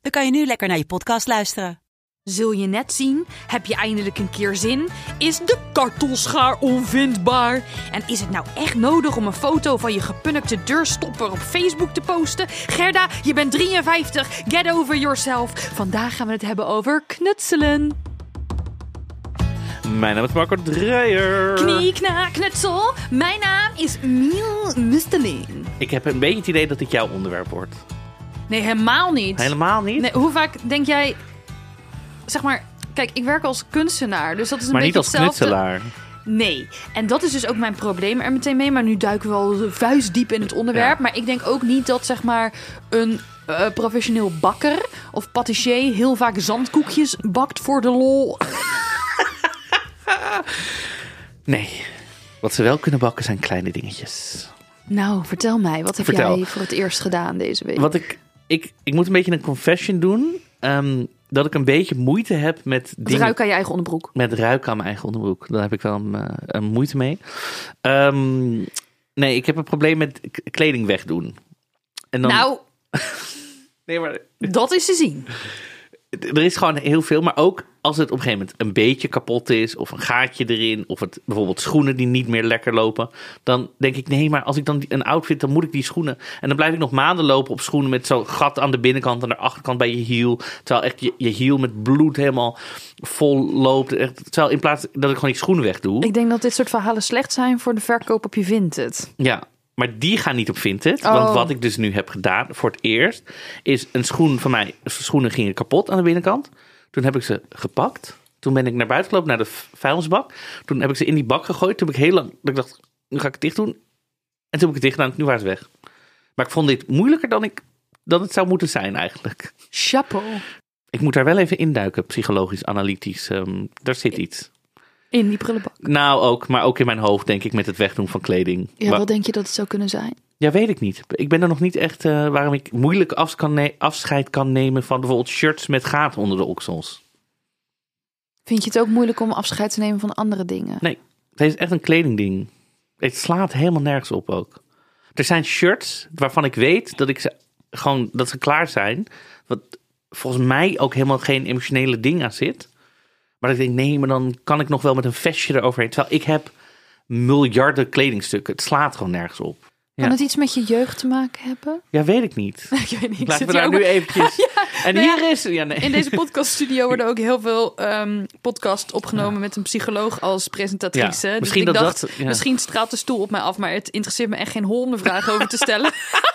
dan kan je nu lekker naar je podcast luisteren. Zul je net zien? Heb je eindelijk een keer zin? Is de kartelschaar onvindbaar? En is het nou echt nodig om een foto van je gepunnekte deurstopper op Facebook te posten? Gerda, je bent 53. Get over yourself. Vandaag gaan we het hebben over knutselen. Mijn naam is Marco Dreyer. Knie, kna, knutsel. Mijn naam is Miel Mustelin. Ik heb een beetje het idee dat dit jouw onderwerp wordt. Nee, helemaal niet. Helemaal niet? Nee, hoe vaak denk jij... Zeg maar, kijk, ik werk als kunstenaar. Dus dat is een maar niet als hetzelfde. knutselaar. Nee, en dat is dus ook mijn probleem er meteen mee. Maar nu duiken we al vuistdiep in het onderwerp. Ja. Maar ik denk ook niet dat zeg maar een eh, professioneel bakker of patissier heel vaak zandkoekjes bakt voor de lol. Nee. Wat ze wel kunnen bakken zijn kleine dingetjes. Nou, vertel mij, wat heb Vertel. jij voor het eerst gedaan deze week? Wat ik, ik, ik moet een beetje een confession doen. ehm, dat ik een beetje moeite heb met dingen... ruiken aan je eigen onderbroek. Met ruiken aan mijn eigen onderbroek. Daar heb ik wel een, eh, een moeite mee. Ehm, nee, ik heb een probleem met kleding wegdoen. En dan, Nou, nee, maar dat is te zien. Er is gewoon heel veel. Maar ook als het op een gegeven moment een beetje kapot is. Of een gaatje erin. Of het, bijvoorbeeld schoenen die niet meer lekker lopen. Dan denk ik, nee, maar als ik dan een outfit, dan moet ik die schoenen. En dan blijf ik nog maanden lopen op schoenen met zo'n gat aan de binnenkant en de achterkant bij je hiel. Terwijl echt je, je hiel met bloed helemaal vol loopt. Echt, terwijl in plaats dat ik gewoon die schoenen wegdoe. Ik denk dat dit soort verhalen slecht zijn voor de verkoop op je Vinted. Ja, maar die gaan niet op Vinted. Oh. Want wat ik dus nu heb gedaan voor het eerst, is een schoen van mij. Schoenen gingen kapot aan de binnenkant. Toen heb ik ze gepakt. Toen ben ik naar buiten gelopen naar de vuilnisbak. Toen heb ik ze in die bak gegooid. Toen heb ik heel lang. Ik dacht, nu ga ik het dicht doen. En toen heb ik het dicht gedaan. Nu waren ze weg. Maar ik vond dit moeilijker dan, ik, dan het zou moeten zijn eigenlijk. Chapeau. Ik moet daar wel even induiken, psychologisch, analytisch. ehm, daar zit iets. In die prullenbak. Nou ook, maar ook in mijn hoofd denk ik met het wegdoen van kleding. Ja, wat denk je dat het zou kunnen zijn? Ja, weet ik niet. Ik ben er nog niet echt eh, waarom ik moeilijk af kan afscheid kan nemen van bijvoorbeeld shirts met gaten onder de oksels. Vind je het ook moeilijk om afscheid te nemen van andere dingen? Nee, het is echt een kledingding. Het slaat helemaal nergens op ook. Er zijn shirts waarvan ik weet dat ik ze gewoon dat ze klaar zijn. Wat volgens mij ook helemaal geen emotionele ding aan zit. Maar ik denk, nee, maar dan kan ik nog wel met een vestje eroverheen. Terwijl ik heb miljarden kledingstukken. Het slaat gewoon nergens op. Kan het iets met je jeugd te maken hebben? Ja, weet ik niet. Ik weet niet. Laten we daar nu eventjes... En Nou ja, hier is... Ja, nee. In deze podcaststudio worden ook heel veel ehm podcasts opgenomen met een psycholoog als presentatrice. Dus misschien ik dat dacht, dat- misschien straalt de stoel op mij af, maar het interesseert me echt geen hol om vragen over te stellen.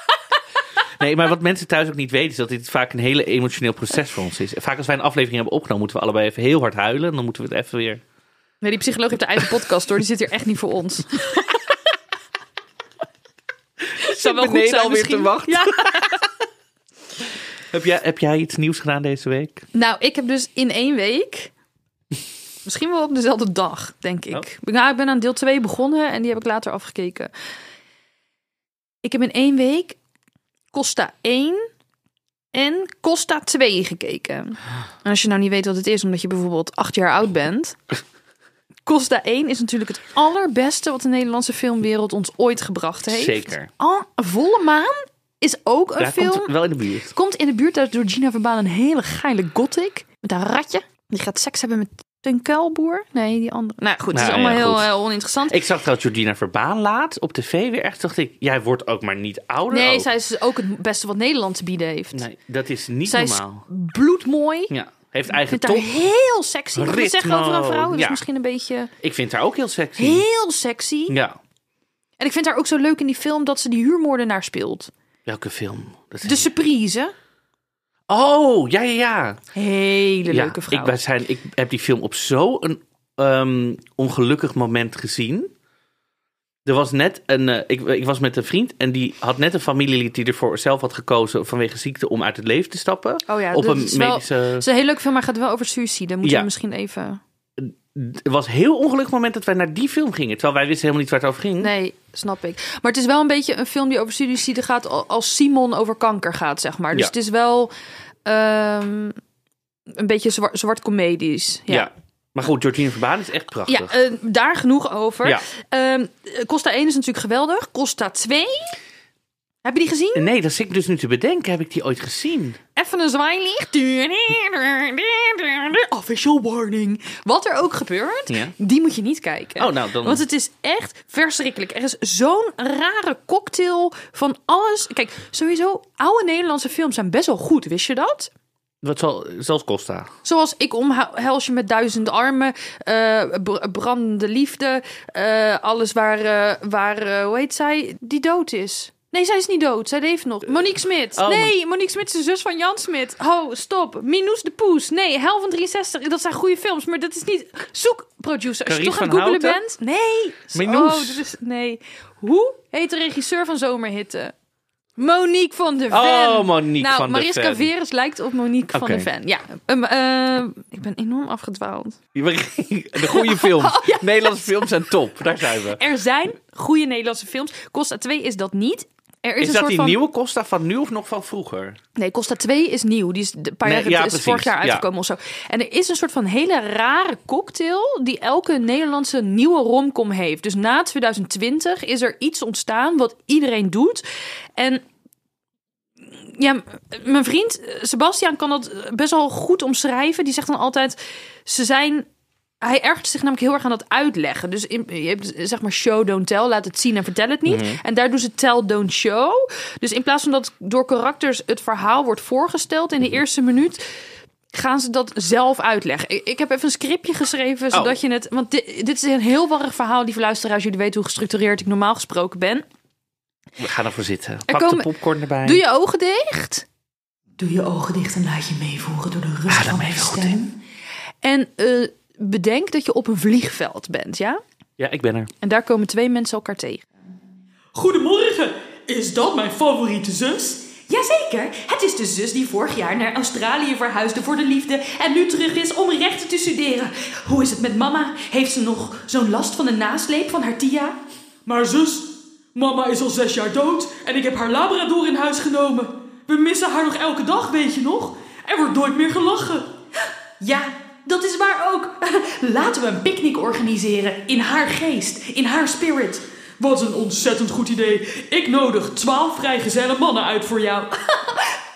Nee, maar wat mensen thuis ook niet weten, is dat dit vaak een hele emotioneel proces voor ons is. Vaak als wij een aflevering hebben opgenomen, moeten we allebei even heel hard huilen. En dan moeten we het even weer. Nee, die psycholoog heeft de eigen podcast hoor, die zit hier echt niet voor ons. Zou wel goed zijn alweer misschien. te wachten. Ja. Heb jij, heb jij iets nieuws gedaan deze week? Nou, ik heb dus in één week, misschien wel op dezelfde dag, denk ik. Oh. Nou, ik ben aan deel 2 begonnen en die heb ik later afgekeken. Ik heb in één week Costa 1 en Costa 2 gekeken. En als je nou niet weet wat het is, omdat je bijvoorbeeld acht jaar oud bent. Costa 1 is natuurlijk het allerbeste wat de Nederlandse filmwereld ons ooit gebracht heeft. Zeker. Volle Maan is ook een Daar film. komt wel in de buurt. Komt in de buurt uit door Gina Verbaan een hele geile gothic. Met een ratje. Die gaat seks hebben met een kuilboer. Nee, die andere. Nou goed, het is Nou, allemaal ja, heel, heel oninteressant. Ik zag trouwens Georgina Verbaan laat op tv weer echt. Dacht ik, jij wordt ook maar niet ouder. nee, ook. zij is ook het beste wat Nederland te bieden heeft. Nee, dat is niet zij normaal. is bloedmooi. Ja, heeft Ik eigen top. heel sexy. Wat ik Ritmo, zeggen over een vrouw. Dat is ja. misschien een beetje Ik vind haar ook heel sexy. heel sexy. Ja. En ik vind haar ook zo leuk in die film dat ze die huurmoordenaar speelt. Welke film? Dat is De surprise. Oh, ja, ja, ja. Hele ja, leuke vrouw. Ik, wij zijn, ik heb die film op zo'n ehm ongelukkig moment gezien. Er was net een. eh, ik, ik was met een vriend en die had net een familielid die ervoor zelf had gekozen vanwege ziekte om uit het leven te stappen. Oh ja, op dat een wel- medische. Het is een heel leuk film, maar gaat wel over suïcide. Moet Ja. je misschien even... Het was heel ongelukkig moment dat wij naar die film gingen. Terwijl wij wisten helemaal niet waar het over ging. Nee, snap ik. Maar het is wel een beetje een film die over suïcide gaat al- als Simon over kanker gaat, zeg maar. Dus Ja. het is wel ehm, een beetje zwart, zwart comedisch. Ja. Ja. Maar goed, Georgine Verbaan is echt Ja, prachtig. eh, daar genoeg over. Ja. Ehm, Costa 1 is natuurlijk geweldig. Costa 2. Heb je die gezien? Nee, dat zit ik dus nu te bedenken. Heb ik die ooit gezien? Even een zwaailicht. Official warning. Wat er ook gebeurt, Ja. die moet je niet kijken. Oh, nou dan. Want het is echt verschrikkelijk. Er is zo'n rare cocktail van alles. Kijk, sowieso, oude Nederlandse films zijn best wel goed. Wist je dat? Wat zal, zoals Costa. Zoals Ik omhels je met duizend armen, br- brandende liefde, eh, alles waar, eh, waar hoe heet zij, die dood is. Nee, zij is niet dood. Zij leeft nog. Monique Smit. oh, nee, Monique Smit is de zus van Jan Smit. Oh, stop. Minus de Poes. Nee, Hel van 63. Dat zijn goede films, maar dat is niet... Zoek, producer. Als je toch aan het googelen bent. Nee. Minoes. Oh, dit is... Nee. Hoe heet de regisseur van Zomerhitte? Monique van der Ven. Oh, Monique nou, van Mariska Ven. Veres lijkt op Monique van der Ven. Ja, um, eh, ik ben enorm afgedwaald. De goede films. Nederlandse films zijn top. Daar zijn we. Er zijn goede Nederlandse films. Costa 2 is dat niet. Er is, Is een dat soort die van... nieuwe Costa van nu of nog van vroeger? Nee, Costa 2 is nieuw. Die is een paar Nee, jaar ja, is precies. vorig jaar Ja. uitgekomen of zo. En er is een soort van hele rare cocktail die elke Nederlandse nieuwe romcom heeft. Dus na 2020 is er iets ontstaan wat iedereen doet. En ja, mijn vriend eh, Sebastian kan dat best wel goed omschrijven. Die zegt dan altijd: ze zijn. Hij ergert zich namelijk heel erg aan dat uitleggen. Dus in, je hebt zeg maar show, don't tell. Laat het zien en vertel het niet. En daar doen ze tell, don't show. Dus in plaats van dat door karakters het verhaal wordt voorgesteld in de eerste minuut, gaan ze dat zelf uitleggen. Ik, ik heb even een scriptje geschreven, zodat je het... Want dit, dit is een heel warrig verhaal, lieve luisteraars. Jullie weten hoe gestructureerd ik normaal gesproken ben. We gaan ervoor zitten. Pak komen- de popcorn erbij. Doe je ogen dicht. Doe je ogen dicht en laat je meevoeren door de rust Adem van mijn stem. En eh, bedenk dat je op een vliegveld bent, ja? Ja, ik ben er. En daar komen twee mensen elkaar tegen. Goedemorgen, is dat mijn favoriete zus? Jazeker, het is de zus die vorig jaar naar Australië verhuisde voor de liefde en nu terug is om rechten te studeren. Hoe is het met mama? Heeft ze nog zo'n last van de nasleep van haar Tia? Maar zus, mama is al zes jaar dood en ik heb haar labrador in huis genomen. We missen haar nog elke dag, weet je nog? Er wordt nooit meer gelachen. Ja, dat is waar ook. Laten we een picknick organiseren in haar geest, in haar spirit. Wat een ontzettend goed idee. Ik nodig twaalf vrijgezelle mannen uit voor jou.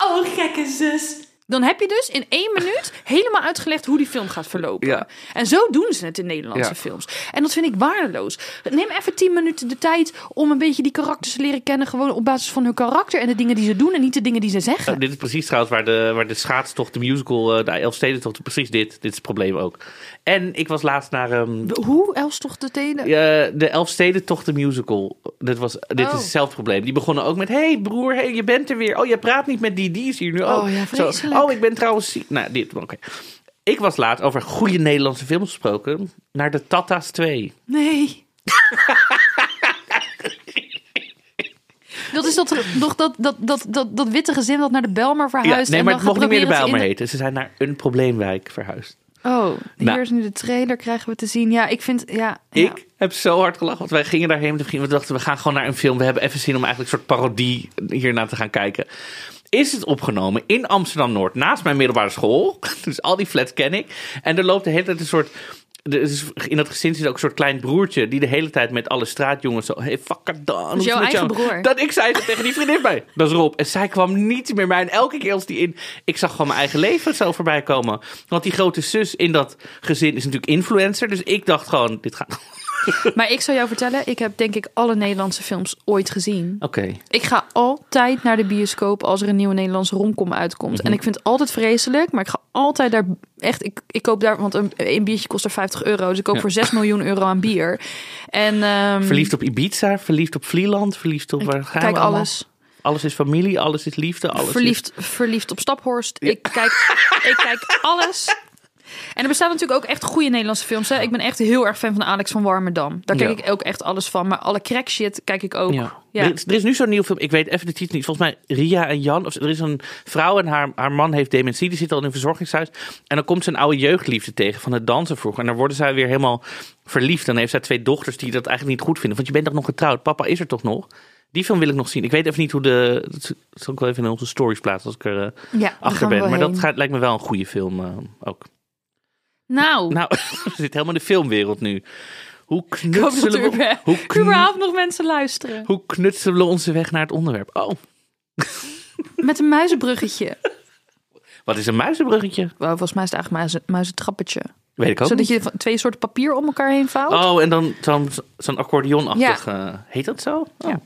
Oh, gekke zus. Dan heb je dus in één minuut helemaal uitgelegd hoe die film gaat verlopen. Ja. En zo doen ze het in Nederlandse Ja. films. En dat vind ik waardeloos. Neem even tien minuten de tijd om een beetje die karakters te leren kennen. Gewoon op basis van hun karakter en de dingen die ze doen en niet de dingen die ze zeggen. Oh, dit is precies trouwens waar de, waar de schaatstocht, de musical, eh, de Elfstedentocht, precies dit. Dit is het probleem ook. En ik was laatst naar ehm, Hoe? Els toch de tenen? Ja, de Elfstedentocht, de musical. Dit, was, dit Oh. is hetzelfde probleem. Die begonnen ook met: hey broer, hey, je bent er weer. Oh, je praat niet met die, die is hier nu. Oh, Oh ja, Zo, oh ik ben trouwens ziek. Nou, dit, oké. Ik was laat over goede Nederlandse films gesproken. Naar de Tata's 2. Nee. Dat is dat, nog dat, dat, dat, dat, dat witte gezin dat naar de Belmar Ja, verhuist. nee, en maar dan het mocht niet meer de in- heten. Ze zijn naar een probleemwijk verhuisd. Oh, hier Nou. is nu de trailer, krijgen we te zien. Ja, ik vind, ja. ja. Ik heb zo hard gelachen, want wij gingen daarheen. We dachten, we gaan gewoon naar een film. We hebben even zin om eigenlijk een soort parodie hierna te gaan kijken. Is het opgenomen in Amsterdam-Noord, naast mijn middelbare school. Dus al die flats ken ik. En er loopt de hele tijd een soort... In dat gezin zit ook een soort klein broertje... die de hele tijd met alle straatjongens zo... Hey, fuck it dan. is jouw eigen jou? broer? Dat ik zei dat tegen die vriendin bij. Dat is Rob. En zij kwam niet meer bij. En elke keer als die in... Ik zag gewoon mijn eigen leven zo voorbij komen. Want die grote zus in dat gezin is natuurlijk influencer. Dus ik dacht gewoon, dit gaat... Maar ik zou jou vertellen, ik heb denk ik alle Nederlandse films ooit gezien. Oké. Ik ga altijd naar de bioscoop als er een nieuwe Nederlandse romcom uitkomt. Mhm. En ik vind het altijd vreselijk, maar ik ga altijd daar echt. Ik, ik koop daar, want een, een biertje kost er 50 euro. Dus ik koop Ja. voor 6 miljoen euro aan bier. En ehm, Verliefd op Ibiza, verliefd op Vlieland, verliefd op... Waar gaan kijk we alles. Alles is familie, alles is liefde, alles verliefd, verliefd op Staphorst. Ik, kijk, ik kijk alles. En er bestaan natuurlijk ook echt goede Nederlandse films. Hè? Ik ben echt heel erg fan van Alex van Warmerdam. Daar kijk Ja. ik ook echt alles van. Maar alle crack shit kijk ik ook. Ja. Ja. Er, is, er is nu zo'n nieuw film. Ik weet even de titel niet. Volgens mij Ria en Jan. Of, er is een vrouw en haar, haar man heeft dementie. Die zit al in een verzorgingshuis. En dan komt ze een oude jeugdliefde tegen van het dansen vroeger. En dan worden zij weer helemaal verliefd. En dan heeft zij twee dochters die dat eigenlijk niet goed vinden. Want je bent toch nog getrouwd? Papa is er toch nog? Die film wil ik nog zien. Ik weet even niet hoe de... Dat zal ik wel even in onze stories plaatsen als ik er eh, Ja, achter ben. Maar dat gaat, lijkt me wel een goede film eh, ook. Nou, Nou, we zitten helemaal in de filmwereld nu. Hoe knutselen we... Hoe überhaupt nog mensen luisteren. hoe knutselen we onze weg naar het onderwerp? Oh, Met een muizenbruggetje. wat is een muizenbruggetje? Wow, volgens mij is het eigenlijk muizen, muizentrappetje. Weet ik ook Zodat niet. je twee soorten papier om elkaar heen vouwt. Oh, en dan zo'n zo'n accordeonachtig. heet dat zo? Oh. Ja.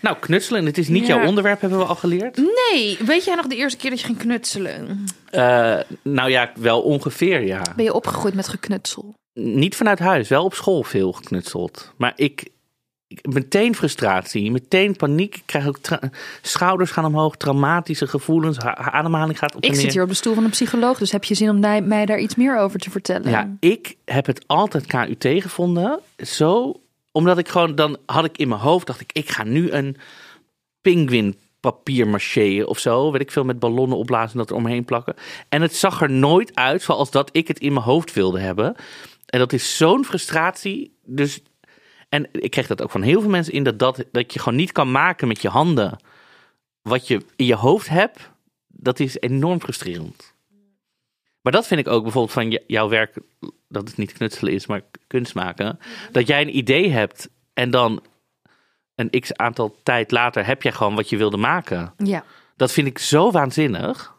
Nou, knutselen. Het is niet Ja. jouw onderwerp, hebben we al geleerd. Nee, weet jij nog de eerste keer dat je ging knutselen? Eh, nou ja, wel ongeveer, ja. Ben je opgegroeid met geknutsel? Niet vanuit huis, wel op school veel geknutseld. Maar ik, meteen frustratie, meteen paniek. Ik krijg ook schouders gaan omhoog, traumatische gevoelens, ha- ha- ademhaling gaat op Ik zit hier op de stoel van een psycholoog, dus heb je zin om mij, mij daar iets meer over te vertellen? Ja, ik heb het altijd KUT gevonden. Zo, omdat ik gewoon, dan had ik in mijn hoofd, dacht ik, ik ga nu een pinguïn papier of zo. Weet ik veel, met ballonnen opblazen en dat er omheen plakken. En het zag er nooit uit zoals dat ik het in mijn hoofd wilde hebben. En dat is zo'n frustratie. Dus, en ik kreeg dat ook van heel veel mensen in, dat, dat, dat je gewoon niet kan maken met je handen. Wat je in je hoofd hebt, dat is enorm frustrerend. Maar dat vind ik ook bijvoorbeeld van jouw werk, dat het niet knutselen is, maar kunst maken. Dat jij een idee hebt en dan een x aantal tijd later heb jij gewoon wat je wilde maken. ja. Dat vind ik zo waanzinnig.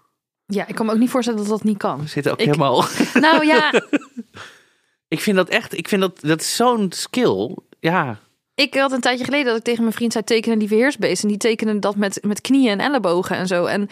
Ja, ik kan me ook niet voorstellen dat dat niet kan. We zitten ook Ik- helemaal. Nou ja, Ik vind dat echt, ik vind dat, dat zo'n skill. Ja, ik had een tijdje geleden dat ik tegen mijn vriend zei tekenen die verheersbeest. En die tekenen dat met, met knieën en ellebogen en zo. En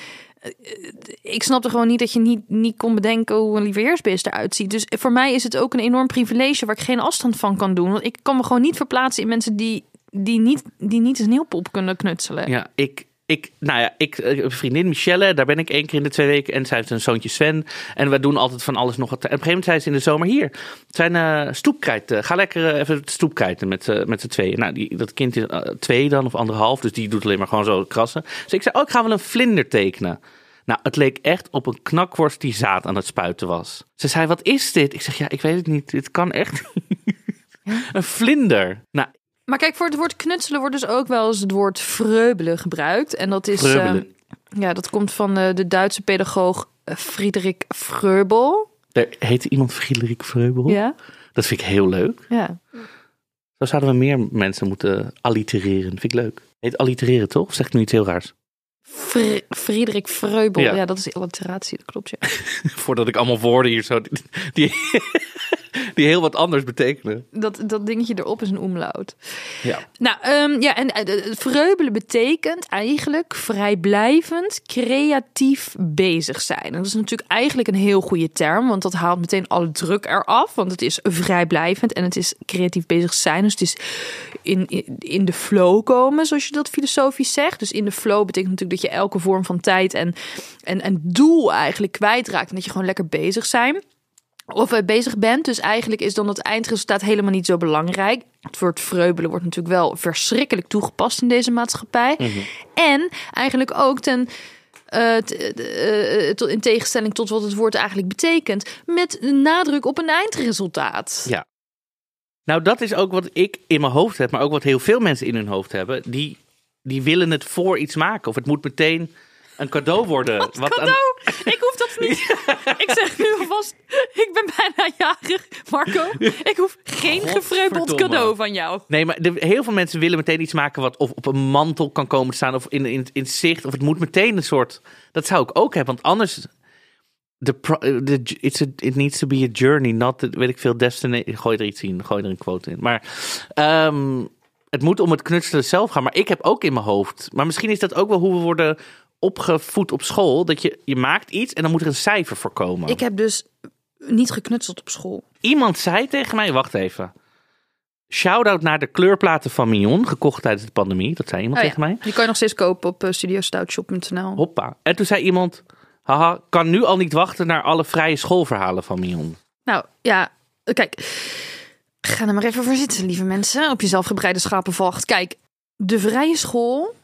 ik snapte gewoon niet dat je niet, niet kon bedenken hoe een lieveheersbeest eruit ziet. Dus voor mij is het ook een enorm privilege waar ik geen afstand van kan doen. Want ik kan me gewoon niet verplaatsen in mensen die, die, niet, die niet een sneeuwpop kunnen knutselen. ja ik, ik, nou ja, ik, eh, vriendin Michelle, daar ben ik één keer in de twee weken. En zij heeft een zoontje Sven. En we doen altijd van alles nog wat. En op een gegeven moment zei ze in de zomer hier. Het zijn eh stoepkrijten. Ga lekker eh, even stoepkrijten met, met z'n tweeën. Nou, die, dat kind is twee dan of anderhalf. Dus die doet alleen maar gewoon zo krassen. Dus ik zei, oh, ik ga wel een vlinder tekenen. Nou, het leek echt op een knakworst die zaad aan het spuiten was. Ze zei, wat is dit? Ik zeg, ja, ik weet het niet. Dit kan echt. een vlinder. Nou, Maar kijk, voor het woord knutselen wordt dus ook wel eens het woord vreubelen gebruikt. En dat is. Vreubelen. eh, ja, dat komt van eh, de Duitse pedagoog eh, Friedrich Vreubel. er heet iemand Friederik Vreubel. Ja. Dat vind ik heel leuk. Ja. Zo zouden we meer mensen moeten allitereren. Vind ik leuk. Heet allitereren toch? Of zeg ik nu iets heel raars? Fr- Friedrich Vreubel. Ja. Ja. dat is alliteratie, dat klopt. Ja. Voordat ik allemaal woorden hier zo... Die, die, die heel wat anders betekenen. Dat, dat dingetje erop is een omlaut. Ja. Nou, ehm, ja, en eh, eh, vreubelen betekent eigenlijk vrijblijvend, creatief bezig zijn. En dat is natuurlijk eigenlijk een heel goede term, want dat haalt meteen alle druk eraf. Want het is vrijblijvend en het is creatief bezig zijn. Dus het is in, in, in de flow komen, zoals je dat filosofisch zegt. Dus in de flow betekent natuurlijk dat je elke vorm van tijd en, en, en doel eigenlijk kwijtraakt. En dat je gewoon lekker bezig zijn of bezig bent. Dus eigenlijk is dan het eindresultaat helemaal niet zo belangrijk. Het woord vreubelen wordt natuurlijk wel verschrikkelijk toegepast in deze maatschappij. En eigenlijk ook ten. eh, eh, eh, in tegenstelling tot wat het woord eigenlijk betekent, met een nadruk op een eindresultaat. Ja. Nou, dat is ook wat ik in mijn hoofd heb, maar ook wat heel veel mensen in hun hoofd hebben. Die, die willen het voor iets maken. Of het moet meteen een cadeau worden. Wat Cadeau! Ik hoef dat niet. ik zeg nu alvast, ik ben bijna jarig, Marco. Ik hoef geen gevreubeld cadeau van jou. Nee, maar de- heel veel mensen willen meteen iets maken wat of op een mantel kan komen te staan of in, in, in zicht. Of het moet meteen een soort. Dat zou ik ook hebben, want anders. De, it's a, it needs to be a journey, not the, weet ik veel, destination. Gooi er iets in, gooi er een quote in. Maar ehm, het moet om het knutselen zelf gaan. Maar ik heb ook in mijn hoofd. Maar misschien is dat ook wel hoe we worden opgevoed op school. Dat je, je maakt iets en dan moet er een cijfer voor komen. Ik heb dus niet geknutseld op school. Iemand zei tegen mij, wacht even. Shout-out naar de kleurplaten van Mignon, gekocht tijdens de pandemie. Dat zei iemand Oh ja, tegen mij. Die kan je nog steeds kopen op uh, studiostoutshop.nl. Hoppa. En toen zei iemand, Haha, kan nu al niet wachten naar alle vrije schoolverhalen van Mion. Nou ja, kijk. Ga er maar even voor zitten, lieve mensen. Op je zelfgebreide schapenvacht. Kijk, de vrije school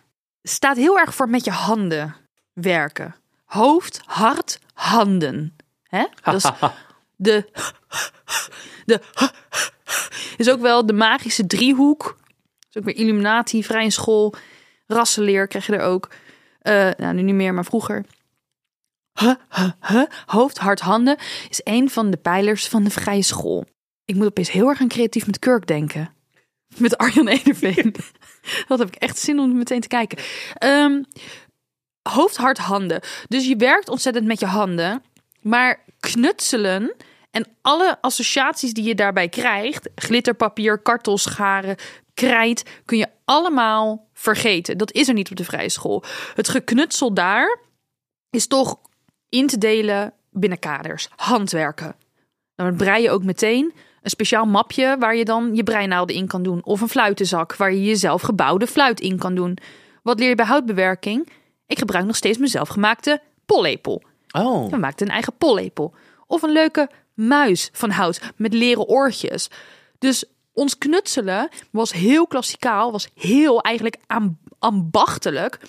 staat heel erg voor met je handen werken. Hoofd, hart, handen. Hè? Dat is de, de is ook wel de magische driehoek. is ook weer Illuminati, vrije school, rassenleer krijg je er ook. Eh, nou, nu niet meer, maar vroeger. Huh, huh, huh. Hoofd, hart, handen is een van de pijlers van de vrije school. Ik moet opeens heel erg aan creatief met Kirk denken. Met Arjan Ederveen. Dat heb ik echt zin om meteen te kijken. Ehm, hoofd, hart, handen. Dus je werkt ontzettend met je handen. Maar knutselen en alle associaties die je daarbij krijgt... glitterpapier, kartelscharen, krijt... kun je allemaal vergeten. Dat is er niet op de vrije school. Het geknutsel daar is toch in te delen binnen kaders. Handwerken. Dan brei je ook meteen een speciaal mapje waar je dan je breinaalden in kan doen. Of een fluitenzak waar je jezelf gebouwde fluit in kan doen. Wat leer je bij houtbewerking? Ik gebruik nog steeds mijn zelfgemaakte pollepel. Oh, We maakten een eigen pollepel. Of een leuke muis van hout met leren oortjes. Dus ons knutselen was heel klassikaal, was heel eigenlijk am- ambachtelijk.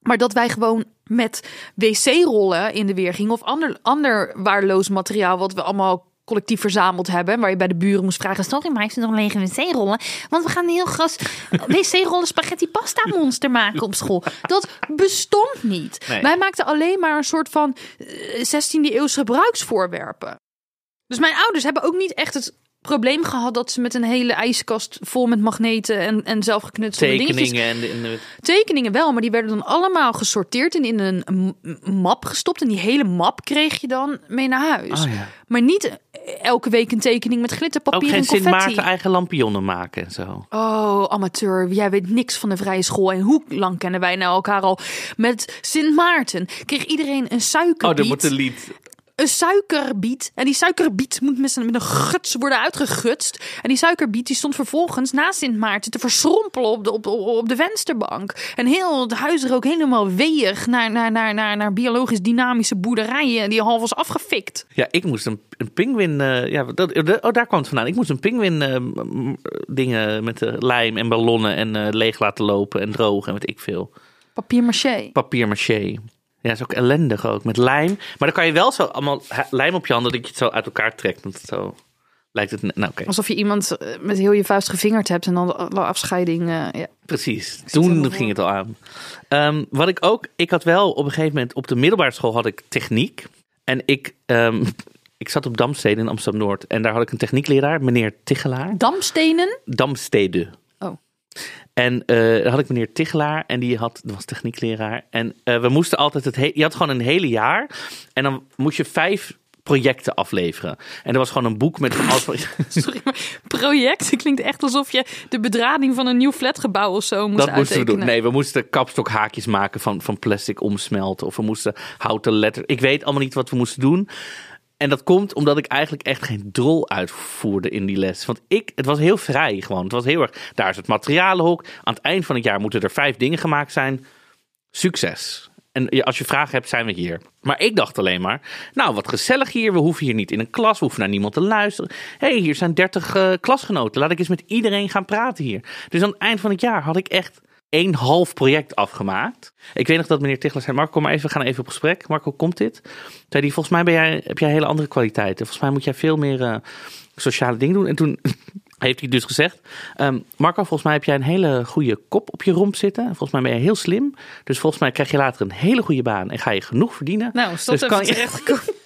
Maar dat wij gewoon met wc-rollen in de weer gingen of ander, ander waardeloos materiaal wat we allemaal collectief verzameld hebben, waar je bij de buren moest vragen: Sorry, maar heeft u nog lege wc-rollen? Want we gaan een heel gras wc-rollen spaghetti pasta monster maken op school. Dat bestond niet. Nee. Wij maakten alleen maar een soort van eh, 16e eeuwse gebruiksvoorwerpen. Dus mijn ouders hebben ook niet echt het probleem gehad dat ze met een hele ijskast vol met magneten en, en zelfgeknutselde dingetjes tekeningen en, de- en de- tekeningen wel, maar die werden dan allemaal gesorteerd en in een map gestopt. En die hele map kreeg je dan mee naar huis. Oh ja. Maar niet elke week een tekening met Ook glitterpapier geen en Sint. Maarten eigen lampionnen maken en zo. Oh, amateur, jij weet niks van de vrije school. En hoe lang kennen wij nou elkaar al? Met Sint Maarten kreeg iedereen een Oh, suikerbiet. dat moet een lied. Een suikerbiet. En die suikerbiet moet met een, met een guts worden uitgegutst. En die suikerbiet die stond vervolgens na Sint Maarten te verschrompelen op de, op, op, de vensterbank. En heel het huis er ook helemaal weeg naar, naar, naar, naar, naar biologisch dynamische boerderijen die half was afgefikt. Ja, ik moest een, een pinguïn. eh, ja, dat, de- oh, daar kwam het vandaan. Ik moest een pinguïn eh, dingen met eh, lijm en ballonnen en leeg laten lopen en drogen en weet ik veel. Papier maché. Papier maché. Ja, is ook ellendig ook. Met lijm. Maar dan kan je wel zo allemaal lijm op je handen dat je het zo uit elkaar trekt. Het zo lijkt het. Nou, oké. Alsof je iemand eh, met heel je vuist gevingerd hebt en dan de afscheiding. eh, ja. Precies. Toen ging het al aan. Ehm, wat ik ook, ik had wel op een gegeven moment op de middelbare school had ik techniek. En ik, ehm, ik zat op Damstede in Amsterdam Noord. En daar had ik een techniekleraar, meneer Tichelaar. Dampstenen. Damstede. Oh. En daar had ik meneer Tichelaar en die had, dat was techniekleraar. En eh, we moesten altijd het, he- je had gewoon een hele jaar. En dan moest je vijf projecten afleveren. En er was gewoon een boek met Sorry, maar project. Het klinkt echt alsof je de bedrading van een nieuw flatgebouw of zo moest Dat moesten we doen. Nee, we moesten kapstokhaakjes maken van, van plastic omsmelten. Of we moesten houten letters. Ik weet allemaal niet wat we moesten doen. En dat komt omdat ik eigenlijk echt geen drol uitvoerde in die les. Want ik, het was heel vrij gewoon. Het was heel erg, daar is het materialenhok. Aan het eind van het jaar moeten er vijf dingen gemaakt zijn. Succes. En als je vragen hebt, zijn we hier. Maar ik dacht alleen maar, nou wat gezellig hier. We hoeven hier niet in een klas, we hoeven naar niemand te luisteren. Hé, hey, hier zijn dertig eh, klasgenoten. Laat ik eens met iedereen gaan praten hier. Dus aan het eind van het jaar had ik echt één half project afgemaakt. Ik weet nog dat meneer Tichler zei, Marco, kom maar even, we gaan even op gesprek. Marco, komt dit? Hij, volgens mij ben jij, heb jij hele andere kwaliteiten. Volgens mij moet jij veel meer eh, sociale dingen doen. En toen heeft hij dus gezegd, ehm, Marco, volgens mij heb jij een hele goede kop op je romp zitten. Volgens mij ben je heel slim. Dus volgens mij krijg je later een hele goede baan en ga je genoeg verdienen. Nou, stop Dus even kan je-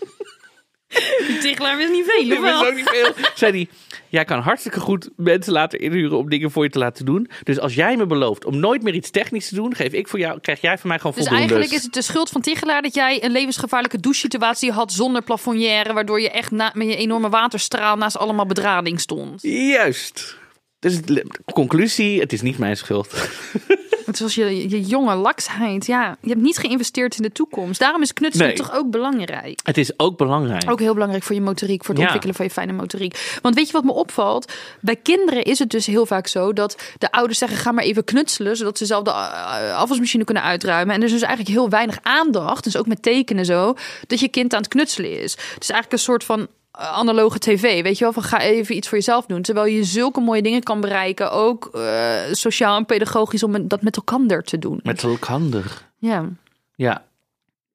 tegelaar wist niet veel, of wist wel? ook niet veel. Zei hij, jij kan hartstikke goed mensen laten inhuren om dingen voor je te laten doen. Dus als jij me belooft om nooit meer iets technisch te doen, geef ik voor jou, krijg jij van mij gewoon Dus voldoende. eigenlijk is het de schuld van Tigelaar dat jij een levensgevaarlijke douchesituatie had zonder plafonnière, waardoor je echt na, met je enorme waterstraal naast allemaal bedrading stond. Juist. Dus conclusie, het is niet mijn schuld. Het als je, je jonge laksheid. Ja, je hebt niet geïnvesteerd in de toekomst. Daarom is knutselen Nee. toch ook belangrijk. Het is ook belangrijk. Ook heel belangrijk voor je motoriek, voor het Ja. ontwikkelen van je fijne motoriek. Want weet je wat me opvalt? Bij kinderen is het dus heel vaak zo dat de ouders zeggen: ga maar even knutselen, zodat ze zelf de uh, afwasmachine kunnen uitruimen. En er is dus eigenlijk heel weinig aandacht, dus ook met tekenen zo, dat je kind aan het knutselen is. Het is eigenlijk een soort van analoge tv, weet je wel, van ga even iets voor jezelf doen. Terwijl je zulke mooie dingen kan bereiken, ook uh, sociaal en pedagogisch, om dat met elkaar te doen. Met elkaar. Ja. Ja.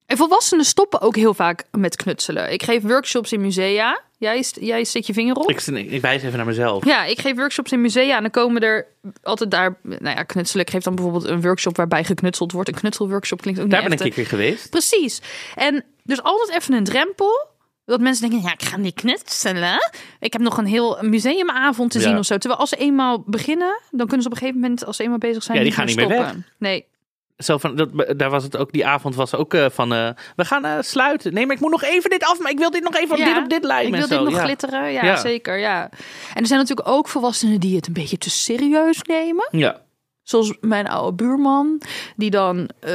En volwassenen stoppen ook heel vaak met knutselen. Ik geef workshops in musea. Jij, jij zet je vinger op. Ik, ik wijs even naar mezelf. Ja, ik geef workshops in musea en dan komen er altijd daar, nou ja, knutselen. Ik geef dan bijvoorbeeld een workshop waarbij geknutseld wordt. Een knutselworkshop klinkt ook Daar niet ben ik een keer geweest. Precies. En dus altijd even een drempel. Dat mensen denken, ja, ik ga niet knutselen. Ik heb nog een heel museumavond te Ja. zien of zo. Terwijl als ze eenmaal beginnen, dan kunnen ze op een gegeven moment, als ze eenmaal bezig zijn, Ja, die gaan niet meer stoppen. Nee, Zo van, dat, daar was het ook, die avond was ook eh, van, eh, we gaan eh, sluiten. Nee, maar ik moet nog even dit af, maar ik wil dit nog even op dit op dit lijm Ik wil zo. dit nog ja. glitteren. Ja, Ja. zeker. Ja. En er zijn natuurlijk ook volwassenen die het een beetje te serieus nemen. Ja. Zoals mijn oude buurman, die dan, eh,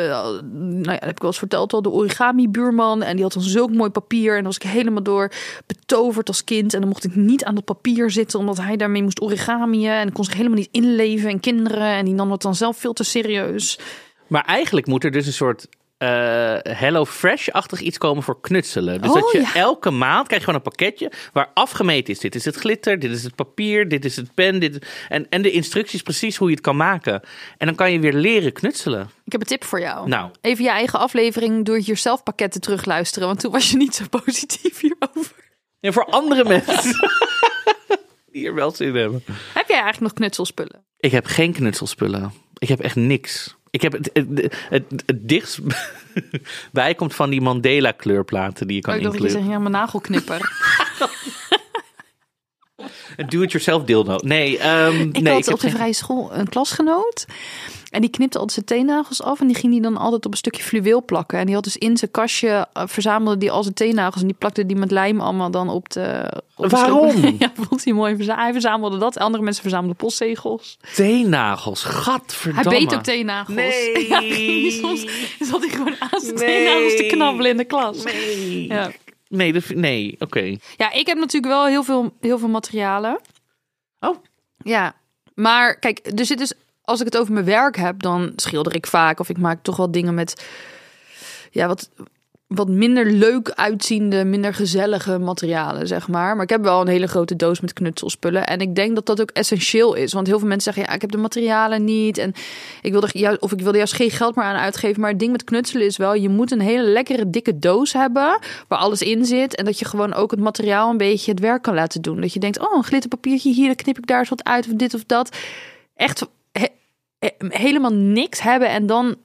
nou ja, heb ik wel eens verteld al, de origami-buurman. En die had dan zulk mooi papier. En dan was ik helemaal door betoverd als kind. En dan mocht ik niet aan dat papier zitten, omdat hij daarmee moest origamieën. En kon zich helemaal niet inleven. En kinderen, en die nam dat dan zelf veel te serieus. Maar eigenlijk moet er dus een soort eh, Hello Fresh-achtig iets komen voor knutselen. Dus Oh, dat je ja. elke maand krijg je gewoon een pakketje waar afgemeten is. Dit is het glitter, dit is het papier, dit is het pen. Dit, en, en de instructies precies hoe je het kan maken. En dan kan je weer leren knutselen. Ik heb een tip voor jou. Nou, Even je eigen aflevering door het jezelf pakketten terugluisteren. Want toen was je niet zo positief hierover. en voor andere mensen die er wel zin in hebben. Heb jij eigenlijk nog knutselspullen? Ik heb geen knutselspullen. Ik heb echt niks. Ik heb het, het, het, dichtst bij komt van die Mandela kleurplaten die je kan Oh, ik dacht dat je zei, ja, mijn nagelknipper. Een do-it-yourself dildo. Nee, ehm, Ik nee, had ik op de vrije school een klasgenoot. En die knipte altijd zijn teennagels af. En die ging die dan altijd op een stukje fluweel plakken. En die had dus in zijn kastje eh, verzamelde die al zijn teennagels. En die plakte die met lijm allemaal dan op de... Op Waarom? ja, vond hij mooi. verza- Hij verzamelde dat. Andere mensen verzamelden postzegels. Teennagels, Hij gadverdamme. beet ook teennagels. Nee. Ja, die soms zat hij gewoon aan zijn Nee. teennagels te knabbelen in de klas. Nee, Ja. nee, dat, nee oké. Ja, ik heb natuurlijk wel heel veel, heel veel materialen. Oh. Ja, maar kijk, er zit dus, als ik het over mijn werk heb, dan schilder ik vaak of ik maak toch wel dingen met, ja, wat, wat minder leuk uitziende, minder gezellige materialen, zeg maar. Maar ik heb wel een hele grote doos met knutselspullen. En ik denk dat dat ook essentieel is. Want heel veel mensen zeggen, ja, ik heb de materialen niet. En ik wil er juist, of ik wil er juist geen geld meer aan uitgeven. Maar het ding met knutselen is wel, je moet een hele lekkere dikke doos hebben. Waar alles in zit. En dat je gewoon ook het materiaal een beetje het werk kan laten doen. Dat je denkt, oh, een glitterpapiertje hier, dan knip ik daar eens wat uit. Of dit of dat. Echt helemaal niks hebben en dan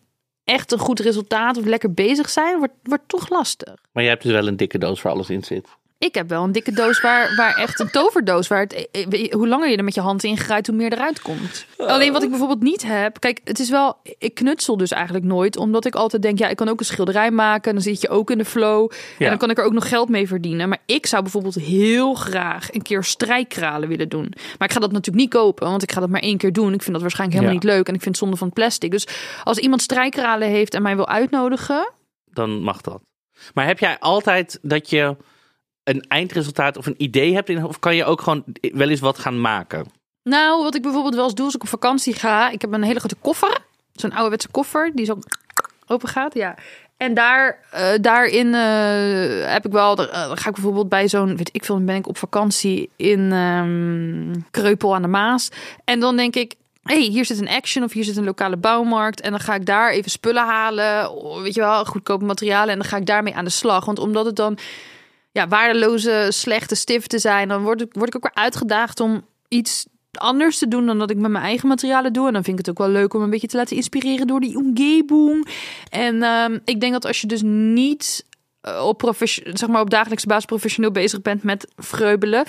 echt een goed resultaat of lekker bezig zijn, wordt, wordt toch lastig. Maar jij hebt dus wel een dikke doos waar alles in zit. Ik heb wel een dikke doos waar, waar echt een toverdoos, waar het, eh, eh, hoe langer je er met je hand in grijpt, hoe meer eruit komt. Alleen wat ik bijvoorbeeld niet heb, kijk, het is wel, ik knutsel dus eigenlijk nooit, omdat ik altijd denk, ja, ik kan ook een schilderij maken, dan zit je ook in de flow, Ja. en dan kan ik er ook nog geld mee verdienen. Maar ik zou bijvoorbeeld heel graag een keer strijkkralen willen doen. Maar ik ga dat natuurlijk niet kopen, want ik ga dat maar één keer doen. Ik vind dat waarschijnlijk helemaal Ja. niet leuk en ik vind het zonde van plastic. Dus als iemand strijkkralen heeft en mij wil uitnodigen, Dan mag dat. Maar heb jij altijd dat je een eindresultaat of een idee hebt? In, of kan je ook gewoon wel eens wat gaan maken? Nou, wat ik bijvoorbeeld wel eens doe als ik op vakantie ga. Ik heb een hele grote koffer. Zo'n ouderwetse koffer die zo open gaat. Ja. En daar, eh, daarin eh, heb ik wel... eh, dan ga ik bijvoorbeeld bij zo'n... Weet ik veel, ben ik op vakantie in ehm, Kreupel aan de Maas. En dan denk ik... hey, hier zit een action of hier zit een lokale bouwmarkt. En dan ga ik daar even spullen halen. Weet je wel, goedkope materialen. En dan ga ik daarmee aan de slag. Want omdat het dan ja, waardeloze, slechte stiften zijn, dan word ik, word ik ook weer uitgedaagd om iets anders te doen dan dat ik met mijn eigen materialen doe. En dan vind ik het ook wel leuk om een beetje te laten inspireren door die umgebung. En ehm, ik denk dat als je dus niet op, profession- zeg maar op dagelijkse basis professioneel bezig bent met vreubelen,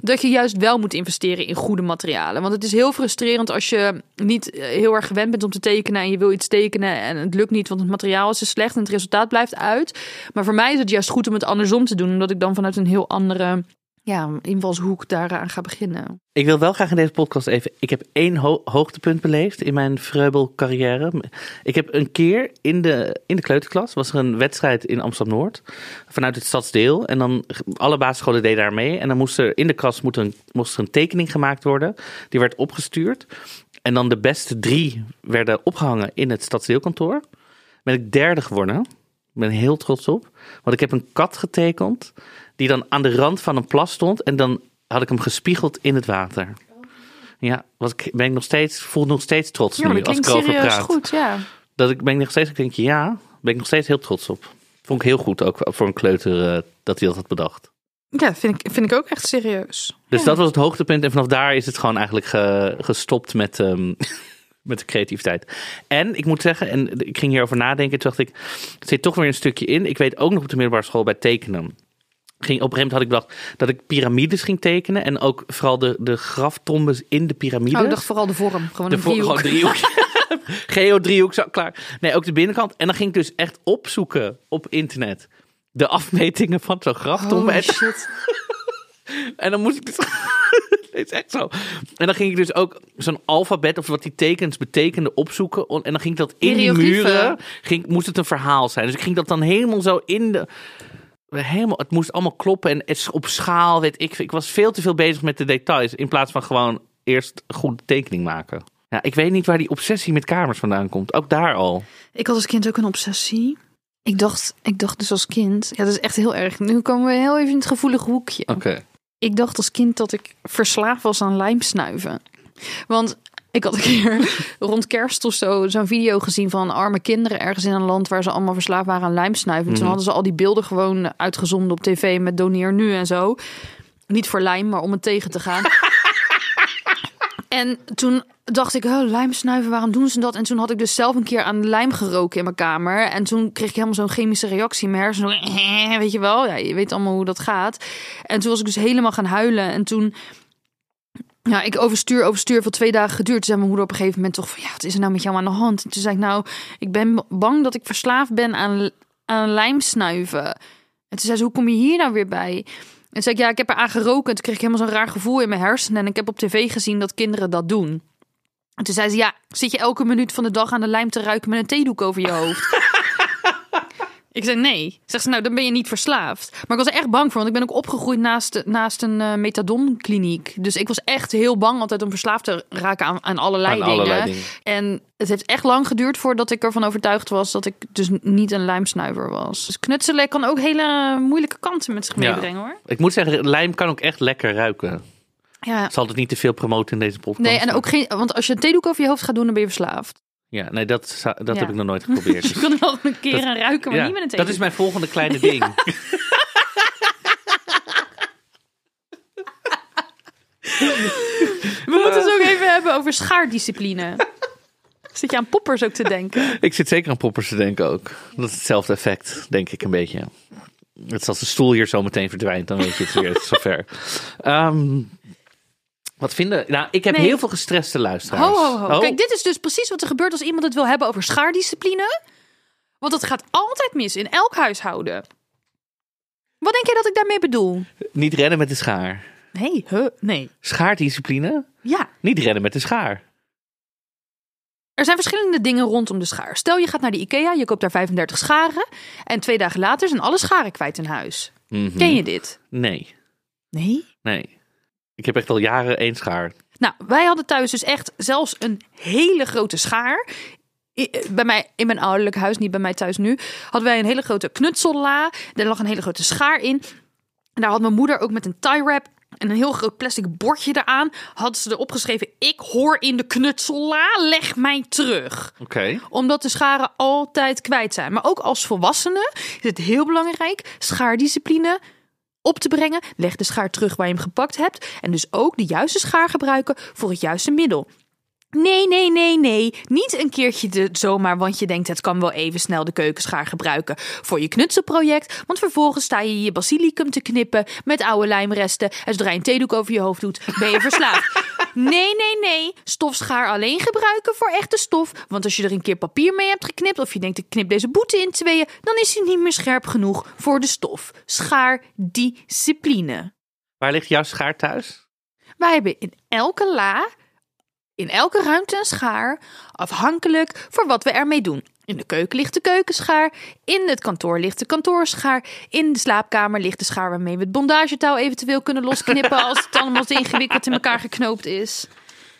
dat je juist wel moet investeren in goede materialen. Want het is heel frustrerend als je niet eh, heel erg gewend bent om te tekenen en je wil iets tekenen en het lukt niet, want het materiaal is te slecht en het resultaat blijft uit. Maar voor mij is het juist goed om het andersom te doen, omdat ik dan vanuit een heel andere ja, invalshoek daaraan ga beginnen. Ik wil wel graag in deze podcast even. Ik heb één ho- hoogtepunt beleefd in mijn vreubel carrière. Ik heb een keer in de, in de kleuterklas was er een wedstrijd in Amsterdam Noord vanuit het stadsdeel. En dan alle basisscholen deden daar mee. En dan moest er in de klas moest er een tekening gemaakt worden. Die werd opgestuurd. En dan de beste drie werden opgehangen in het stadsdeelkantoor. Ben ik derde geworden. Ik ben heel trots op. Want ik heb een kat getekend die dan aan de rand van een plas stond. En dan had ik hem gespiegeld in het water. Ja, was ik, ben ik nog steeds, voel nog steeds trots Ja, nu dat als ik erover praat. goed, ja. Dat ik ben ik nog steeds, ik denk ja, ben ik nog steeds heel trots op. Vond ik heel goed ook voor een kleuter eh, dat hij dat had bedacht. Ja, vind ik, vind ik ook echt serieus. Dus Ja. dat was het hoogtepunt. En vanaf daar is het gewoon eigenlijk ge- gestopt met, ehm, met de creativiteit. En ik moet zeggen, en ik ging hierover nadenken. Toen dacht ik, er zit toch weer een stukje in. Ik weet ook nog op de middelbare school bij tekenen. Ging, op een gegeven moment had ik bedacht dat ik piramides ging tekenen. En ook vooral de, de graftombes in de piramides. Oh, ik dacht vooral de vorm. Gewoon De een driehoek. Gewoon driehoek. Geo-driehoek, zo, klaar. Nee, ook de binnenkant. En dan ging ik dus echt opzoeken op internet. De afmetingen van zo'n graftombe. En, shit. en dan moest ik dus... Het is echt zo. En dan ging ik dus ook zo'n alfabet of wat die tekens betekenden opzoeken. En dan ging ik dat in die muren, ging, moest het een verhaal zijn. Dus ik ging dat dan helemaal zo in de... Helemaal, het moest allemaal kloppen en het op schaal, weet ik. Ik was veel te veel bezig met de details in plaats van gewoon eerst een goede tekening maken. Ja, ik weet niet waar die obsessie met kamers vandaan komt. Ook daar al. Ik had als kind ook een obsessie. Ik dacht, ik dacht dus als kind, ja, dat is echt heel erg. Nu komen we heel even in het gevoelige hoekje. Oké. Ik dacht als kind dat ik verslaafd was aan lijmsnuiven. Want ik had een keer rond kerst of zo zo'n video gezien van arme kinderen ergens in een land waar ze allemaal verslaafd waren aan lijmsnuiven. En Toen Mhm. hadden ze al die beelden gewoon uitgezonden op tv met doneer nu en zo. Niet voor lijm, maar om het tegen te gaan. en toen dacht ik, oh, lijmsnuiven, waarom doen ze dat? En toen had ik dus zelf een keer aan lijm geroken in mijn kamer. En toen kreeg ik helemaal zo'n chemische reactie in mijn hersenen. Weet je wel, ja, je weet allemaal hoe dat gaat. En toen was ik dus helemaal gaan huilen. En toen, ja, ik overstuur, overstuur, voor twee dagen geduurd. Toen zei mijn moeder op een gegeven moment toch van, ja, wat is er nou met jou aan de hand? En toen zei ik, nou, ik ben bang dat ik verslaafd ben aan, aan lijmsnuiven. En toen zei ze, hoe kom je hier nou weer bij? En toen zei ik, ja, ik heb er aan geroken. En toen kreeg ik helemaal zo'n raar gevoel in mijn hersenen. En ik heb op tv gezien dat kinderen dat doen. En toen zei ze, ja, zit je elke minuut van de dag aan de lijm te ruiken met een theedoek over je hoofd? ik zei, nee. Zegt ze, nou, dan ben je niet verslaafd. Maar ik was er echt bang voor, want ik ben ook opgegroeid naast, naast een eh methadonkliniek. Dus ik was echt heel bang altijd om verslaafd te raken aan, aan allerlei Aan dingen. allerlei dingen. En het heeft echt lang geduurd voordat ik ervan overtuigd was dat ik dus niet een lijmsnuiver was. Dus knutselen kan ook hele moeilijke kanten met zich Ja. meebrengen hoor. Ik moet zeggen, lijm kan ook echt lekker ruiken. Ja. Zal het niet te veel promoten in deze podcast. Nee, en ook geen, want als je een theedoek over je hoofd gaat doen, dan ben je verslaafd. Ja, nee, dat, dat Ja. heb ik nog nooit geprobeerd. Dus je kan er wel een keer Dat- aan ruiken, maar Ja, niet met een dat is mijn volgende kleine ding. We moeten het ook even hebben over schaardiscipline. Zit je aan poppers ook te denken? ik zit zeker aan poppers te denken ook. Dat is hetzelfde effect, denk ik een beetje. Het is als de stoel hier zo meteen verdwijnt, dan weet je het weer. Zover. Ehm, wat vinden... Nou, ik heb Nee. heel veel gestreste luisteraars. Ho, ho, ho. Oh, Kijk, dit is dus precies wat er gebeurt als iemand het wil hebben over schaardiscipline. Want dat gaat altijd mis in elk huishouden. Wat denk jij dat ik daarmee bedoel? Niet rennen met de schaar. Nee, huh? nee. Schaardiscipline? Ja, Niet rennen met de schaar. er zijn verschillende dingen rondom de schaar. Stel, je gaat naar de IKEA, je koopt daar 35 scharen. En twee dagen later zijn alle scharen kwijt in huis. Mhm. Ken je dit? Nee, Nee. nee. Ik heb echt al jaren één schaar. Nou, wij hadden thuis dus echt zelfs een hele grote schaar. I- Bij mij in mijn ouderlijk huis, niet bij mij thuis nu, hadden wij een hele grote knutsella. Er lag een hele grote schaar in. En daar had mijn moeder ook met een tie wrap en een heel groot plastic bordje eraan. Had ze erop geschreven: Ik hoor in de knutsella, leg mij terug Oké. omdat de scharen altijd kwijt zijn. Maar ook als volwassene is het heel belangrijk schaardiscipline op te brengen. Leg de schaar terug waar je hem gepakt hebt. En dus ook de juiste schaar gebruiken voor het juiste middel. Nee, nee, nee, nee. Niet een keertje de, zomaar, want je denkt het kan wel even snel de keukenschaar gebruiken voor je knutselproject. Want vervolgens sta je je basilicum te knippen met oude lijmresten. En zodra je een theedoek over je hoofd doet, ben je verslaafd. Nee, nee, nee. Stofschaar alleen gebruiken voor echte stof. Want als je er een keer papier mee hebt geknipt of je denkt ik knip deze boete in tweeën, dan is hij niet meer scherp genoeg voor de stof. Schaar discipline. Waar ligt jouw schaar thuis? Wij hebben in elke la, in elke ruimte een schaar, afhankelijk voor wat we ermee doen. In de keuken ligt de keukenschaar, in het kantoor ligt de kantoorschaar, in de slaapkamer ligt de schaar waarmee we het bondagetouw eventueel kunnen losknippen als het allemaal te ingewikkeld in elkaar geknoopt is.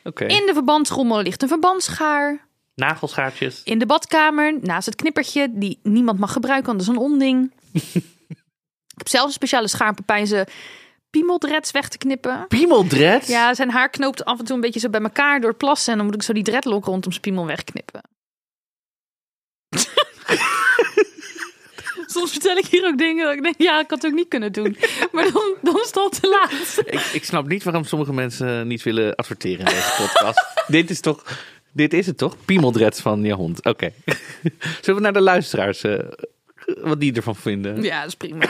Oké. In de verbandsrommel ligt een verbandsschaar. Nagelschaartjes. In de badkamer, naast het knippertje, die niemand mag gebruiken, want dat is een onding. Ik heb zelf een speciale schaar om zijn piemeldreds weg te knippen. Piemeldred? Ja, zijn haar knoopt af en toe een beetje zo bij elkaar door het plassen. En dan moet ik zo die dreadlock rondom zijn piemel wegknippen. Soms vertel ik hier ook dingen dat ik denk, ja, ik had het ook niet kunnen doen. Maar dan, dan is het al te laat. Ik, ik snap niet waarom sommige mensen niet willen adverteren in deze podcast. dit is toch... Dit is het toch? Piemeldreds van je hond. Oké. Zullen we naar de luisteraars... eh, wat die ervan vinden? Ja, dat is prima.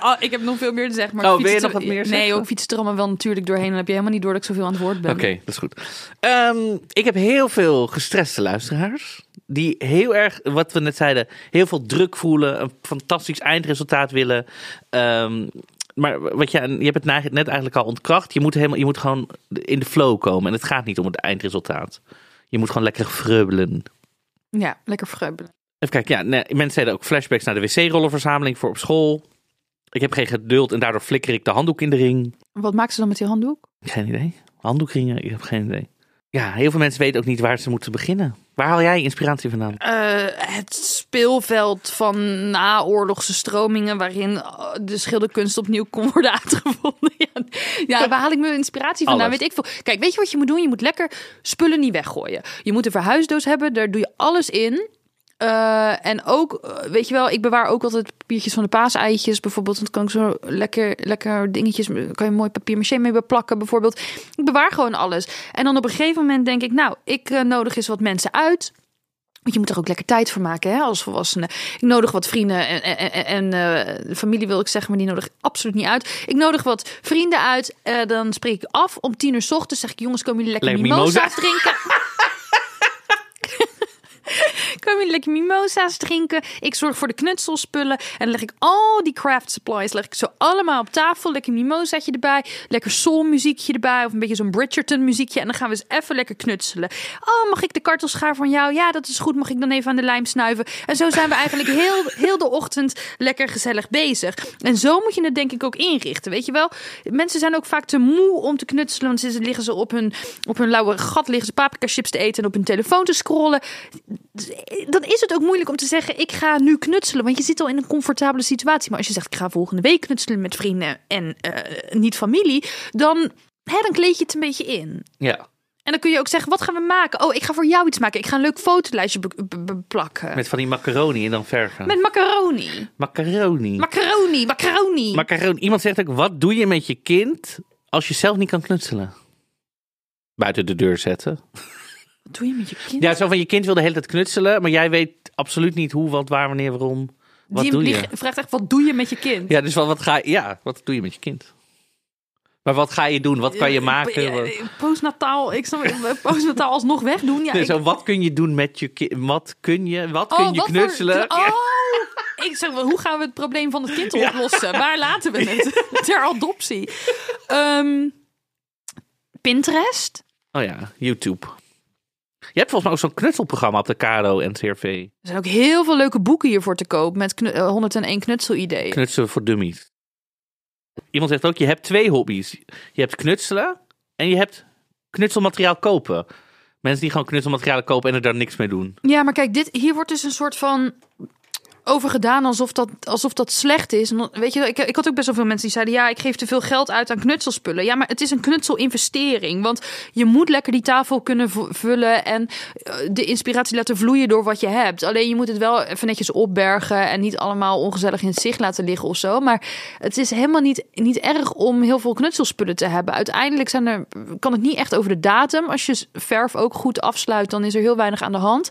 Oh, ik heb nog veel meer te zeggen. Maar Oh, wil je nog wat meer Nee, ook fiets er allemaal wel natuurlijk doorheen. Dan heb je helemaal niet door dat ik zoveel aan het woord ben. Oké, dat is goed. Ehm, ik heb heel veel gestreste luisteraars. Die heel erg, wat we net zeiden, heel veel druk voelen. Een fantastisch eindresultaat willen. Ehm, maar wat je, je hebt het net eigenlijk al ontkracht. Je moet, helemaal, je moet gewoon in de flow komen. En het gaat niet om het eindresultaat. Je moet gewoon lekker vreubelen. Ja, lekker vergeubelen. Even kijken, ja, nee, mensen zeiden ook flashbacks naar de wc-rollenverzameling voor op school. Ik heb geen geduld en daardoor flikker ik de handdoek in de ring. Wat maakt ze dan met die handdoek? Geen idee. Handdoekringen, ik heb geen idee. Ja, heel veel mensen weten ook niet waar ze moeten beginnen. Waar haal jij inspiratie vandaan? Eh, het speelveld van naoorlogse stromingen waarin eh, de schilderkunst opnieuw kon worden uitgevonden. ja, ja, waar haal ik mijn inspiratie vandaan? Alles. Weet ik veel. Kijk, weet je wat je moet doen? Je moet lekker spullen niet weggooien. Je moet een verhuisdoos hebben, daar doe je alles in. Eh, en ook, eh, weet je wel, ik bewaar ook altijd papiertjes van de paaseitjes. Bijvoorbeeld, dan kan ik zo lekker, lekker dingetjes, kan je mooi papier maché mee beplakken bijvoorbeeld. Ik bewaar gewoon alles. En dan op een gegeven moment denk ik, nou, ik eh, nodig eens wat mensen uit. Want je moet er ook lekker tijd voor maken hè, als volwassene. Ik nodig wat vrienden en, en, en, familie wil ik zeggen, maar die nodig absoluut niet uit. Ik nodig wat vrienden uit. dan spreek ik af om tien uur 's ochtends. Zeg ik, jongens, komen jullie lekker Lekker mimosa. drinken? Komen jullie lekker mimosa's drinken? Ik zorg voor de knutselspullen. En dan leg ik al die craft supplies leg ik zo allemaal op tafel. Lekker mimosaatje erbij. Lekker soulmuziekje erbij. Of een beetje zo'n Bridgerton muziekje. En dan gaan we eens even lekker knutselen. Oh, mag ik de kartelschaar van jou? Ja, dat is goed. Mag ik dan even aan de lijm snuiven? En zo zijn we eigenlijk heel, heel de ochtend lekker gezellig bezig. En zo moet je het denk ik ook inrichten. Weet je wel? Mensen zijn ook vaak te moe om te knutselen. Want ze liggen ze op hun, op hun lauwe gat liggen ze paprika chips te eten en op hun telefoon te scrollen dan is het ook moeilijk om te zeggen: ik ga nu knutselen. Want je zit al in een comfortabele situatie. Maar als je zegt: ik ga volgende week knutselen met vrienden en eh, niet familie, dan, hè, dan kleed je het een beetje in. Ja, En dan kun je ook zeggen: wat gaan we maken? Oh, ik ga voor jou iets maken. Ik ga een leuk fotolijstje beplakken. Met, met van die macaroni en dan verven. macaroni. Macaroni. Macaroni, macaroni. macaroni. Iemand zegt ook, wat doe je met je kind als je zelf niet kan knutselen? Buiten de deur zetten. Wat doe je met je kind? Ja, zo van je kind wil de hele tijd knutselen, maar jij weet absoluut niet hoe, wat, waar, wanneer, waarom. Wat die, doe die je? vraagt echt: wat doe je met je kind? Ja, dus wat, wat ga je, ja, wat doe je met je kind? Maar wat ga je doen? Wat kan je maken? Postnataal, ik snap postnataal alsnog wegdoen. Ja, Nee, ik- zo, wat kun je doen met je kind? Wat kun je, wat kun je wat voor- knutselen? Oh, ik zeg, wel, hoe gaan we het probleem van het kind oplossen? Waar laten we het? Ter adoptie. Ehm, Pinterest. Oh ja, YouTube. Je hebt volgens mij ook zo'n knutselprogramma op de KRO en CRV. Er zijn ook heel veel leuke boeken hiervoor te koop met knu- eh, 101 knutselideeën. Knutselen voor dummies. Iemand zegt ook, je hebt twee hobby's. Je hebt knutselen en je hebt knutselmateriaal kopen. Mensen die gewoon knutselmateriaal kopen en er daar niks mee doen. Ja, maar kijk, dit, hier wordt dus een soort van over gedaan alsof dat, alsof dat slecht is. Weet je, ik, ik had ook best wel veel mensen die zeiden: ja, ik geef te veel geld uit aan knutselspullen. Ja, maar het is een knutselinvestering. Want je moet lekker die tafel kunnen vullen en eh, de inspiratie laten vloeien door wat je hebt. Alleen je moet het wel even netjes opbergen en niet allemaal ongezellig in het zicht laten liggen of zo. Maar het is helemaal niet, niet erg om heel veel knutselspullen te hebben. Uiteindelijk zijn er, kan het niet echt over de datum. Als je verf ook goed afsluit, dan is er heel weinig aan de hand.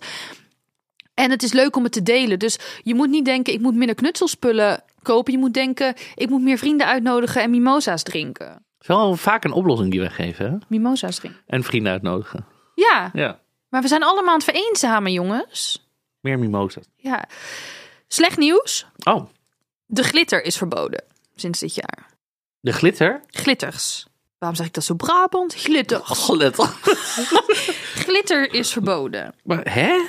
En het is leuk om het te delen. Dus je moet niet denken, ik moet minder knutselspullen kopen. Je moet denken, ik moet meer vrienden uitnodigen en mimosa's drinken. Het is wel vaak een oplossing die we geven. Hè? Mimosa's drinken. En vrienden uitnodigen. Ja, Ja, maar we zijn allemaal aan het vereenzamen, jongens. meer mimosa's. Ja. Slecht nieuws. Oh, De glitter is verboden sinds dit jaar. De glitter? Glitters. Waarom zeg ik dat zo Brabant? Glitters. Glitter. Glitter is verboden. Maar, hè?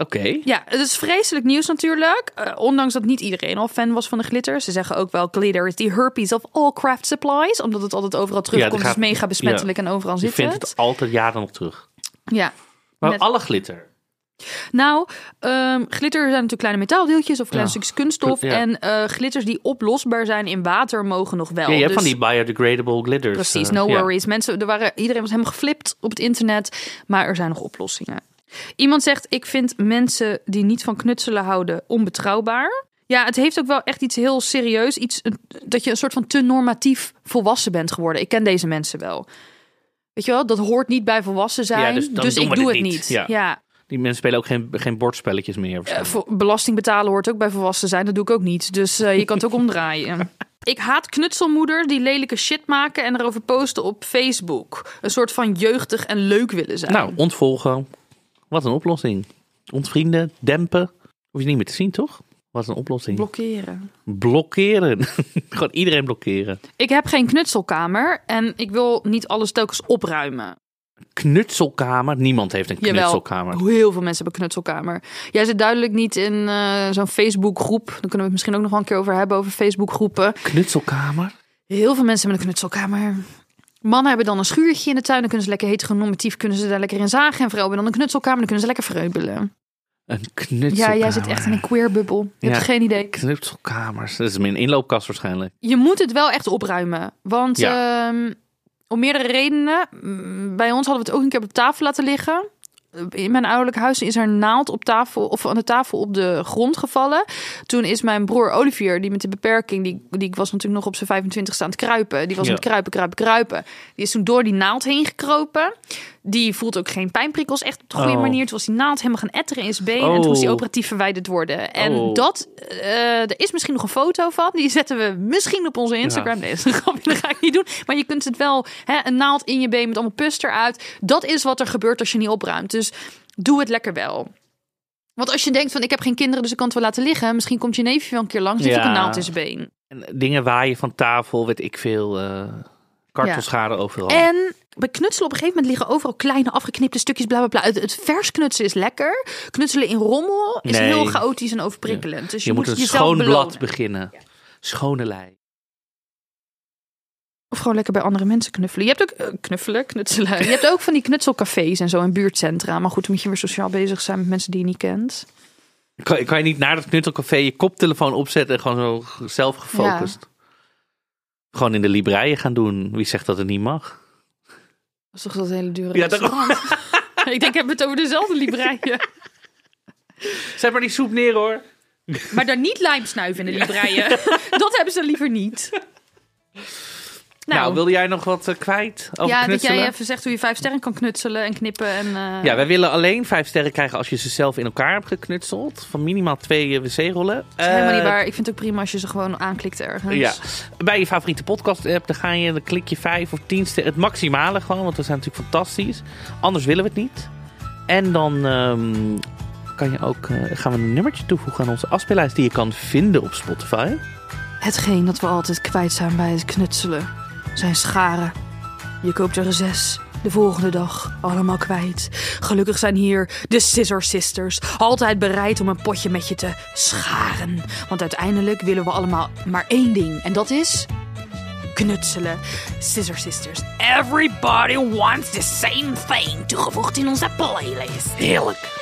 Oké. Ja, het is vreselijk nieuws natuurlijk. Eh, ondanks dat niet iedereen al fan was van de glitter. Ze zeggen ook wel glitter is the herpes of all craft supplies. Omdat het altijd overal terugkomt. die Het gaat- is mega besmettelijk en overal Je zit vindt het. het altijd jaren nog terug. Ja. Maar Met- alle glitter. Nou, ehm, glitter zijn natuurlijk kleine metaaldeeltjes of kleine Ja. stukjes kunststof. Ja. En eh, glitters die oplosbaar zijn in water mogen nog wel. Ja, je hebt Dus- van die biodegradable glitters. Precies, eh, no ja. worries. Mensen, er waren, iedereen was helemaal geflipt op het internet, maar er zijn nog oplossingen. Iemand zegt, ik vind mensen die niet van knutselen houden onbetrouwbaar. Ja, het heeft ook wel echt iets heel serieus. Iets, dat je een soort van te normatief volwassen bent geworden. Ik ken deze mensen wel. Weet je wel, dat hoort niet bij volwassen zijn. Ja, dus dus ik doe het niet. niet. Ja. ja. Die mensen spelen ook geen, geen bordspelletjes meer. Voor- belasting betalen hoort ook bij volwassen zijn. Dat doe ik ook niet. Dus eh, je kan het ook omdraaien. Ik haat knutselmoeders die lelijke shit maken en erover posten op Facebook. Een soort van jeugdig en leuk willen zijn. Nou, ontvolgen. Wat een oplossing. Ontvrienden, dempen. Hoef je niet meer te zien, toch? Wat een oplossing. blokkeren. blokkeren. Gewoon iedereen blokkeren. Ik heb geen knutselkamer en ik wil niet alles telkens opruimen. Knutselkamer. Niemand heeft een Jawel, knutselkamer. heel veel mensen hebben knutselkamer. Jij zit duidelijk niet in eh, zo'n Facebookgroep. Daar kunnen we het misschien ook nog wel een keer over hebben, over Facebookgroepen. Knutselkamer? Heel veel mensen hebben een knutselkamer. Mannen hebben dan een schuurtje in de tuin. Dan kunnen ze lekker heteronormatief kunnen ze daar lekker in zagen. En vrouwen hebben dan een knutselkamer. Dan kunnen ze lekker vreubelen. Een knutselkamer. Ja, jij zit echt in een queerbubbel. Je Ja. hebt geen idee. Knutselkamers. Dat is mijn inloopkast waarschijnlijk. Je moet het wel echt opruimen. Want Ja. ehm, om meerdere redenen. Bij ons hadden we het ook een keer op tafel laten liggen. In mijn ouderlijk huis is er naald op tafel of aan de tafel op de grond gevallen. Toen is mijn broer Olivier, die met de beperking, die, die was natuurlijk nog op zijn 25 staan te kruipen. Die was Ja. aan het kruipen, kruipen, kruipen. Die is toen door die naald heen gekropen. Die voelt ook geen pijnprikkels echt op de goede Oh. manier. Toen was die naald helemaal gaan etteren in zijn been. En toen moest hij Oh. operatief verwijderd worden. En Oh. dat, eh, er is misschien nog een foto van. Die zetten we misschien op onze Instagram. Nee, dat grapje, ga ik niet doen. Maar je kunt het wel, hè, een naald in je been met allemaal pus eruit. Dat is wat er gebeurt als je niet opruimt. Dus doe het lekker wel. Want als je denkt van ik heb geen kinderen, dus ik kan het wel laten liggen. Misschien komt je neefje wel een keer langs. Die heeft Ja. ook een naald in zijn been. En dingen waaien van tafel, weet ik veel. eh kartelschade overal. En bij knutselen op een gegeven moment liggen overal kleine afgeknipte stukjes, bla bla bla. Het, het vers knutselen is lekker. Knutselen in rommel is Nee. heel chaotisch en overprikkelend. Dus je, je moet een schoon blad beginnen. Schone lei. Of gewoon lekker bij andere mensen knuffelen. Je hebt ook eh, knuffelen, knutselen. Je hebt ook van die knutselcafés en zo in buurtcentra. Maar goed, dan moet je weer sociaal bezig zijn met mensen die je niet kent. Kan, kan je niet naar dat knutselcafé je koptelefoon opzetten en gewoon zo zelf gefocust? Gewoon in de libreien gaan doen. Wie zegt dat het niet mag? Dat is toch dat hele dure Ja, restaurant? Ik denk, hebben we het over dezelfde libreien. Zet maar die soep neer hoor. Maar daar niet lijm snuiven in de libreien. Dat hebben ze liever niet. Nou, wil jij nog wat eh, kwijt over ja, dat jij even zegt hoe je vijf sterren kan knutselen en knippen. En, eh, Ja, wij willen alleen vijf sterren krijgen als je ze zelf in elkaar hebt geknutseld. Van minimaal twee wc-rollen. dat is helemaal niet Eh, waar. Ik vind het ook prima als je ze gewoon aanklikt ergens. Ja, bij je favoriete podcast app, dan ga je, dan klik je vijf of tien sterren. Het maximale gewoon, want we zijn natuurlijk fantastisch. Anders willen we het niet. En dan ehm, kan je ook, eh, gaan we een nummertje toevoegen aan onze afspeellijst die je kan vinden op Spotify. Hetgeen dat we altijd kwijt zijn bij het knutselen zijn scharen. Je koopt er zes. De volgende dag allemaal kwijt. Gelukkig zijn hier de Scissor Sisters. Altijd bereid om een potje met je te scharen. Want uiteindelijk willen we allemaal maar één ding. En dat is knutselen. Scissor Sisters. Everybody wants the same thing. Toegevoegd in onze playlist. Heerlijk.